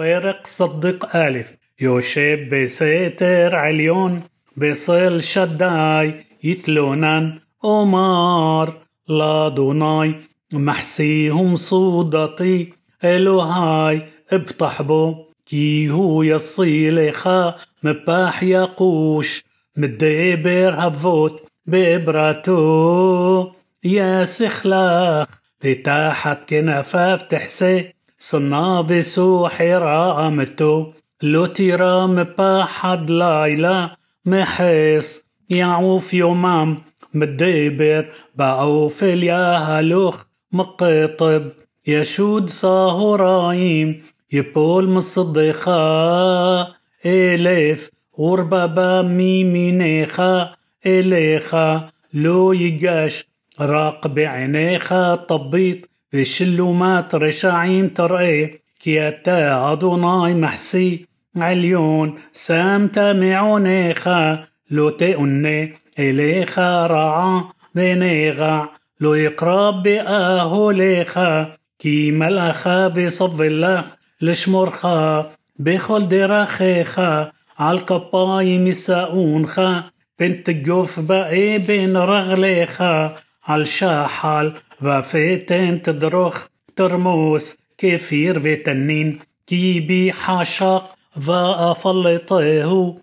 פרק צדיק אלף. יושב בסתר עליון בצל שדי יתלונן אומר לאדוני מחסי ומצודתי אלוהיי אבטח בו. כי הוא יצילך מפח יקוש מדבר הוות באברתו יסך לך فتاحت كنفاف تحسي כנפיו תחסה. صنا بسوحر عامته لو تيرا مباحد لايلا محس يعوف يومام مدبر بعوف الياهلوخ مقطب يشود صاهرايم يبول مصدخا إلف وربابا ميمينيخا إليخا لو يجاش راق بشلومات رشاعيم ترقي كياتا أدوناي محسي. عليون سام تامعونيخا لو تئني إليخا رعا بنيغع لو يقرب بأهوليخا كي ملأخا بصف الله لشمرخا بخل دراخي خا عالقباي مساؤون خا. بنت جوف بقي بين رغليخا عالشاحال وفيتين تدرخ ترموس كافير كي بي حاشق وأفلطيه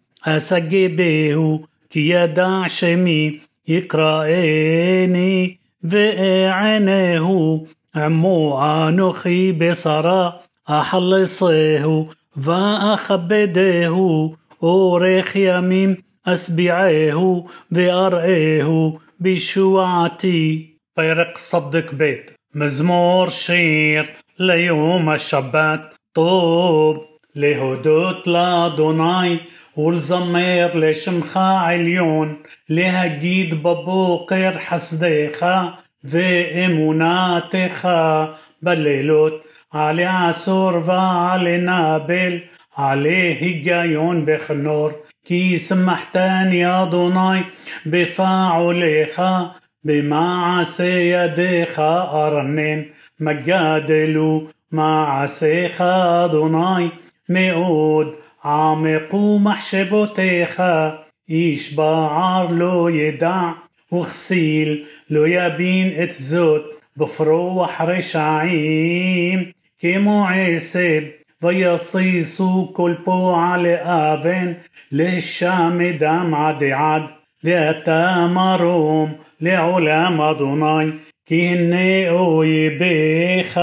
بيهو كي يدع شمي يقرأني وأعناه عمو أنخي بصرا أحلصيه وأخبديه أوريخ يميم أسبعيه وأرئيه بشوعتي. פרק صدق בית מזמור שיר ליום השבת טוב להודות לאדוני ולזמר לשמך עליון להגיד בבוקר חסדיך ואמונתך בלילות עלי עשור ועלי נבל עלי היגיון בכנור כי שמחתני אדוני בפעוליך במעשה ידיך ארנן, מגדלו מעשיך אדוני מאוד, עמקו מחשבותיך, איש בער לא ידע, וכסיל לא יבין את זאת, בפרוח רשעים, כמו עשב, ויסיסו כל פועל לאבן, לשמדם עד עד. ואתה מרום לעולם אדוני, כי הנה אויביך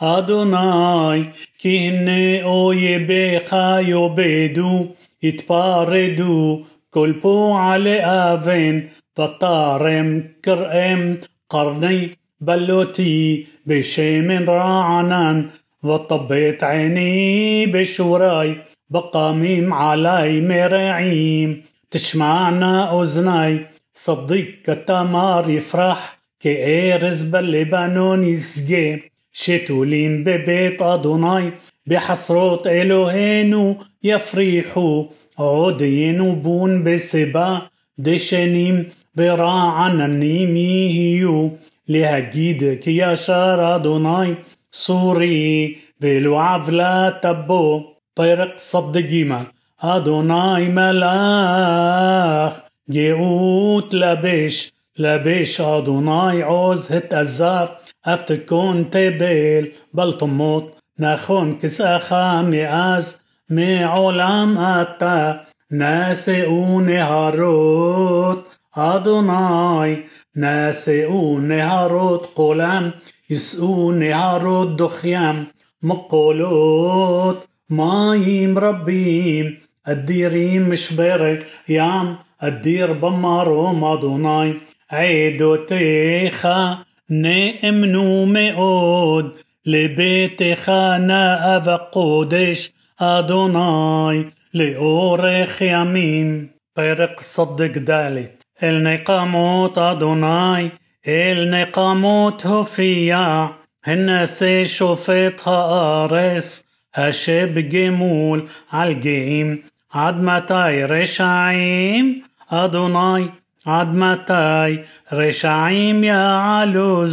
אדוני, כי הנה אויביך יאבדו, יתפרדו, כל פועלי אבן, ותרם כרם קרני בלותי בשמן רענן, וטבט עיני בשורי, בקמים עלי מרעים. تسمعنا أذناي صديق كتامار يفرح كأرز باللبنان يسجي شتولين ببيت أدوناي بحصروت إلوهينو يفريحو عودين وبون بسبا دشنيم براعنا لها لهجيدك يا شار أدوناي سوري بلو عذلا تبو. طيرق صدقيما أدوناي ملاخ. גאות לביש, לביש אדוני עוז התעזר, אף תכון תבל בלתומות, נכון כסאך מאז, מעולם אתה, נשאו נהרות, אדוני, נשאו נהרות קולם, יישאו נהרות דוחיים, מקולות, מים רבים, אדירים משברי ים, الدير بمارهم أدوناي عيدوتيخا نأمنو מאוד לביתך נאה וקודש אדוני לאורך ימים. פרק צדק ד' אל נקמות אדוני אל נקמות הופיע הנשא שופט הארץ השב גמול על גאים עד מתי רשעים? أدوناي عد متى رشعيم يعلو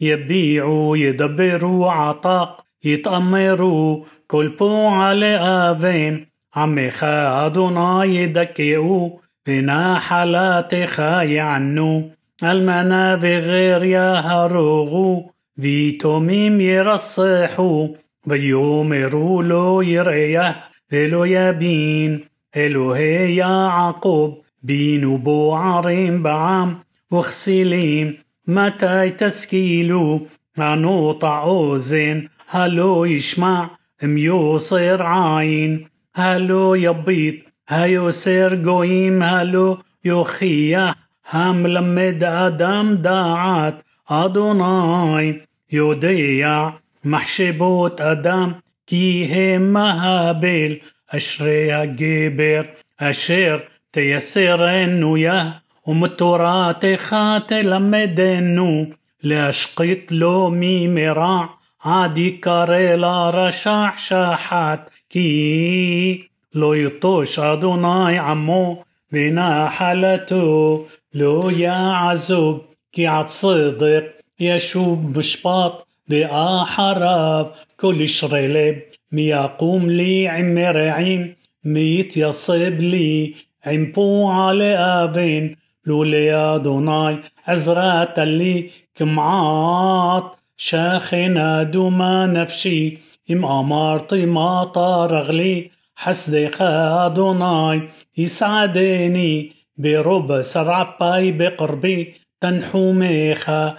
يبيعوا يدبروا عطاق يتأمروا كل بو على آفين عميخ أدوناي يدكئوا هنا حالاتخ يعنو المنابغير يهرغوا فيتوميم يرصحوا ويؤمروا له يريح ولو يبين إلهي يا عقوب بين وبوعرين بعام وخسيلين. متى تسكيلو عنو طعوزين هلو يشمع ميوصر عاين. هلو يبيط هيو سير قويم. هلو يخيا هم لمد أدم داعات. أدوناي يوديع محشبوت أدم. كي هم هابيل أشريا جبر أشير אשר תייסרנו יה, ומתורתך תלמדנו, להשחית לו ממרע, עד יקרא לרשע שחת, כי לא יטוש אדוני עמו, ונחלתו לא יעזוב, כי עד צדק ישוב משפט, ואחריו כל ישרי לב, מי יקום לי עם מרעים, هيمبو على أبين لولي دوناي عزرة اللي كمعات شاخنا دوما نفشي إم أمارتي مطر غلي حسدي دوناي يسعدني برب سرعباي بقربي تنحو ميخا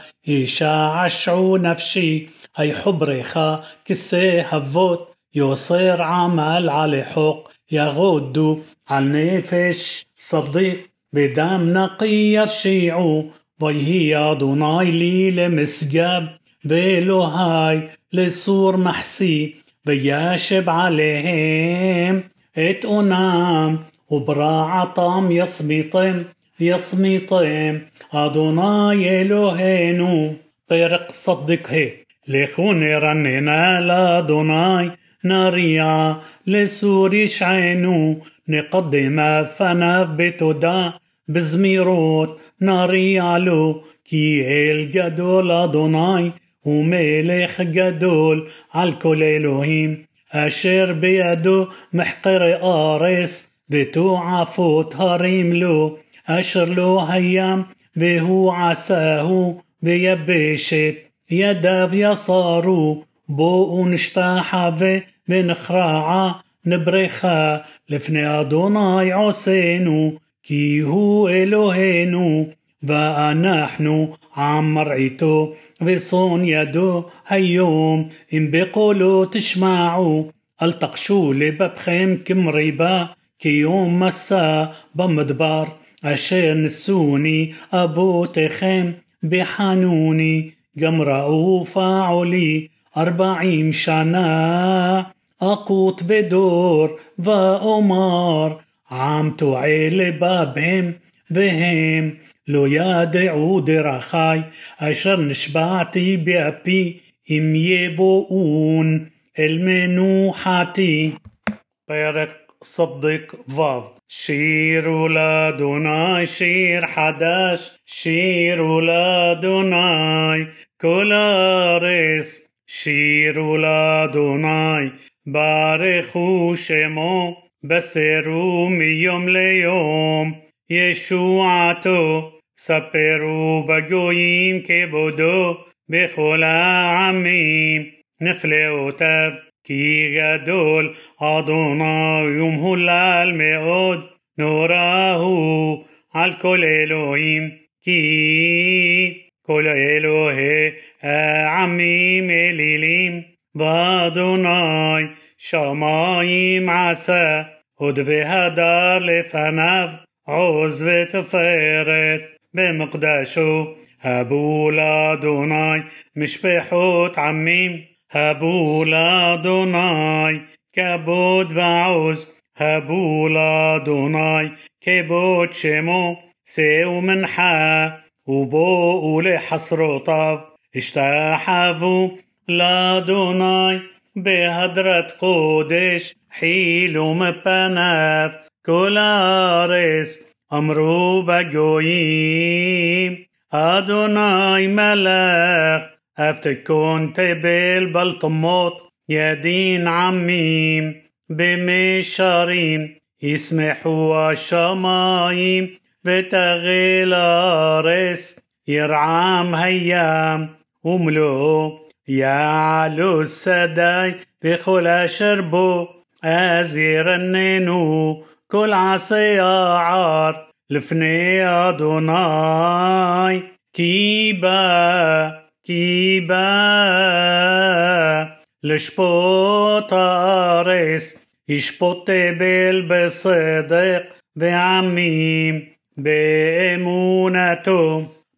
نفسي نفشي حبري خا كسي هفوت يصير عمل على حق يغد عن نفش صديق بدم نقي يشيع ويهيض لي لمسجاب بلوهاي لصور محسي. بياشب عليهم اتقنام وبراع عطام يصميطم يصميطم. أدوناي إلهينو برق صدق هي لخوني رنينا لأدوناي נריע לסור ישענו, נקדם פניו בתודה, בזמירות נריע לו, כי אל גדול אדוני, ומלך גדול על כל אלוהים, אשר בידו מחקרי ארס, ותועפות הרים לו, אשר לא הים, והוא עשהו, ויבשת, ידיו יסרו, בואו נשתחווה ונחרעה, נברכה, לפני אדוני עושנו, כי הוא אלוהינו, ואנחנו עם מרעיתו ושון ידו היום אם בקולו תשמעו אל תקשו לבבכם כמריבה כיום מסע במדבר אשר נשוני אבותיכם בחנוני גם ראו פעולי ארבעים שנה אקוט בדור ואומר עם טועה לבבם והם לא ידעו דרכי, אשר נשבעתי באפי, אם יבואון אל מנוחתי. פרק صدق ו' שירו לאדוני שיר חדש, שירו לאדוני כל הארץ, שירו לאדוני, ברכו שמו, בשרו מיום ליום. ישועתו, ספרו בגויים כבודו, בכל העמים, נפלאותיו, כי גדול אדוני ומהולל מאוד, נורא הוא על כל אלוהים, כי כל אלוהי העמים אלילים, באדוני שמיים עשה, הוד והדר לפניו, עוז ותפארת במקדשו. הבו לאדוני משפחות עמים, הבו לאדוני כבוד ועוז, הבו לאדוני כבוד שמו, שאו מנחה ובואו לחסרותיו, השתחוו לאדוני בהדרת קודש חילו מפניו כל הארץ אמרו בגויים אדוני מלך אף תכון תבל בלטמות ידין עמים במישרים ישמחו השמיים ותגל הארץ ירעם הים ומלואו يعلو السداي بخلا شربو أزير النينو كل عصي عار لفني أدوناي. كيبا كيبا لشبوط أرس يشبوط بل بصدق بعميم بإمونته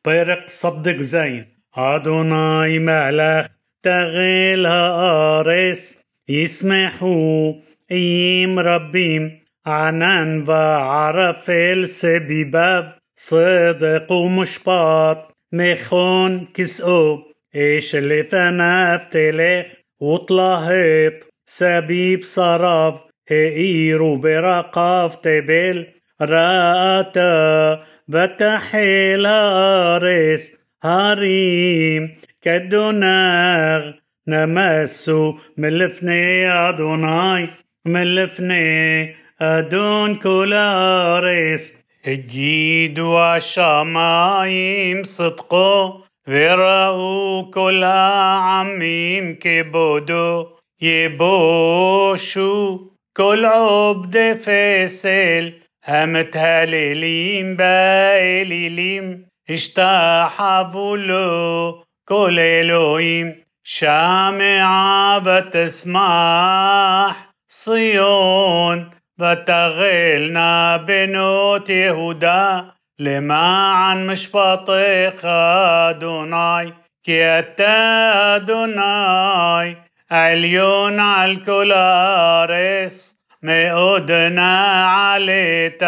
برق صدق زين أدوناي ملخ. تغيل هارس يسمحوا ايم ربيم عنان وعرف السبيباب صدق ومشباط مخون كسؤو إيش اللي فناف تلخ وطلهت سبيب صراف هئيرو برقاف تبل. رأتا بتحيل أرس. هاريم كدوناغ نمسو من لفني أدوناي من لفني أدون كل أرس اجيدوا الشمايم صدقو ورأوا كل عميم كبودو يبوشو كل عبد فسل המתהללים באלילים, השתחוו לו כל אלוהים, שמעה ותשמח ציון, ותגלנה בנות יהודה, למען משפטיך אדוני, כי אתה אדוני, עליון על כל הארץ. מאוד נעלית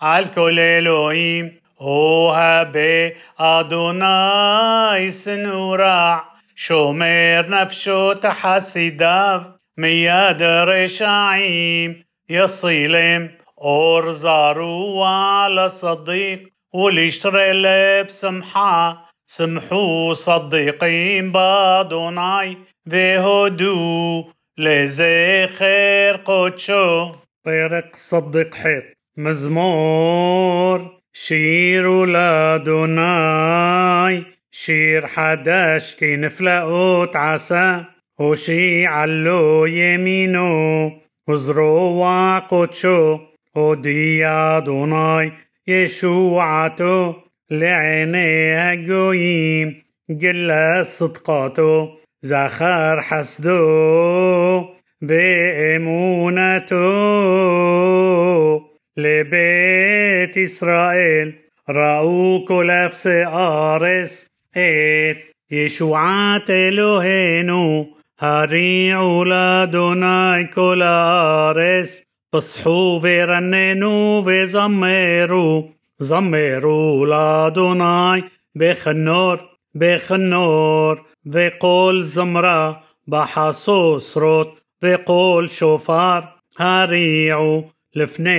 על כל אלוהים, אוהבי אדוני שנורע, שומר נפשות חסידיו, מיד רשעים يصيلم أور زاروا على صديق وليشتري لب سمحة سمحوا صديقين بادوناي وهدوا لزخر قدشو طيرك صدق حيط مزمور شير لادوناي شير حداش كي نفلقوت عسى. وشي علو يمينو وزروع قدشو ودي أدوناي يشوعته لعيني الجويم جل صدقاته زخر حسدو بإمونته لبيت إسرائيل رأو كل أفس أرس إت يشوعة إلهينو هريعوا لأدوناي كل أرس فصحوا ورننوا زميرو زمروا لأدوناي بخنور بخنور وقول زمرة بحصوصرت قول شفار هاريعو לפני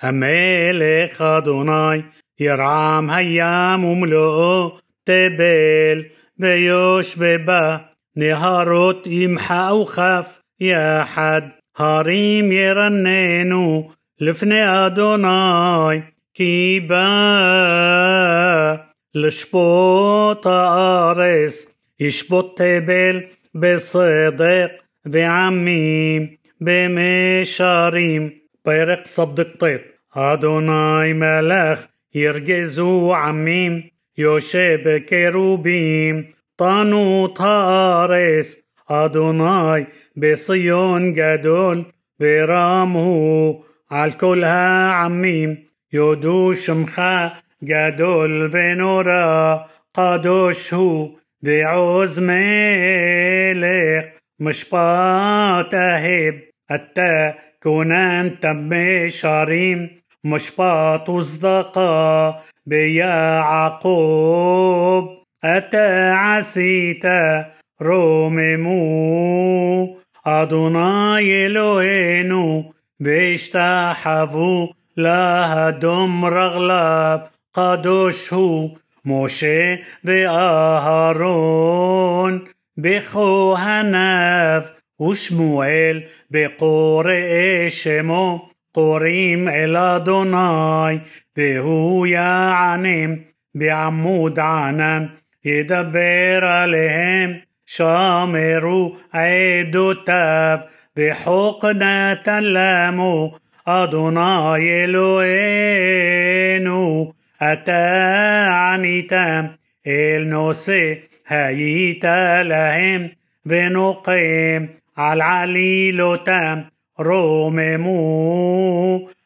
המלך אדוני, ירעם הים ומלואו תבל, ויושבבה נהרות ימחאו כף יחד, הרים ירננו לפני אדוני, כי בא לשפוט הארץ, ישפוט תבל בצדק ועמים بمشاريم. بيرق صدق طيط أدوناي ملاخ يرجزو عميم. يوشيب كيروبيم طانو طارس أدوناي بصيون جدول. برامه على كلها عميم. يودو شمخا جدول. فينورا قدوش هو. بعوز ملك مشبات أهيب. אתה كونان بشاريم مشباط وصدقا بيعقوب أتى عسيتا روممو أدوناي إلهينو بيشتحفو להדום רגליו, קדוש הוא משה ואהרון, בכהניו, ושמואל בקוראי שמו, קוראים אל אדוני, והוא יענם בעמוד ענן, ידבר עליהם, שמרו עדותיו, וחוק נתן למו, אדוני אלוהינו, אתה עניתם אל נושא היית להם, ונוקם על עלילותם רוממו.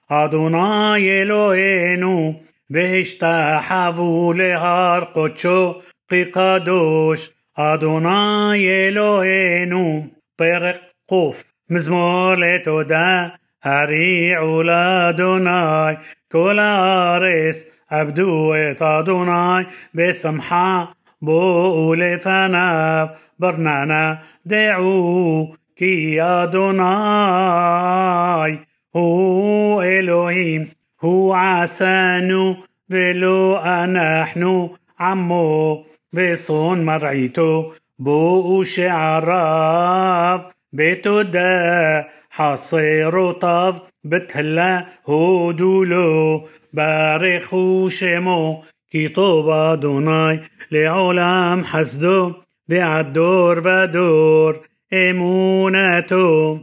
אדוני אלוהינו, והשתחוו להר קודשו כקדוש, אדוני אלוהינו. פרק ק' מזמור לתודה, הריעו לאדוני, כל הארץ עבדו את אדוני בשמחה, בואו לפניו ברננה דעו כי אדוני הוא אלוהים, הוא עשנו ולא אנחנו עמו ושון מרעיתו, בואו שעריו בתודה חסרותיו בתהלה הודו לו ברכו שמו כי טוב אדוני לעולם חסדו ועד דור ודור אמונתו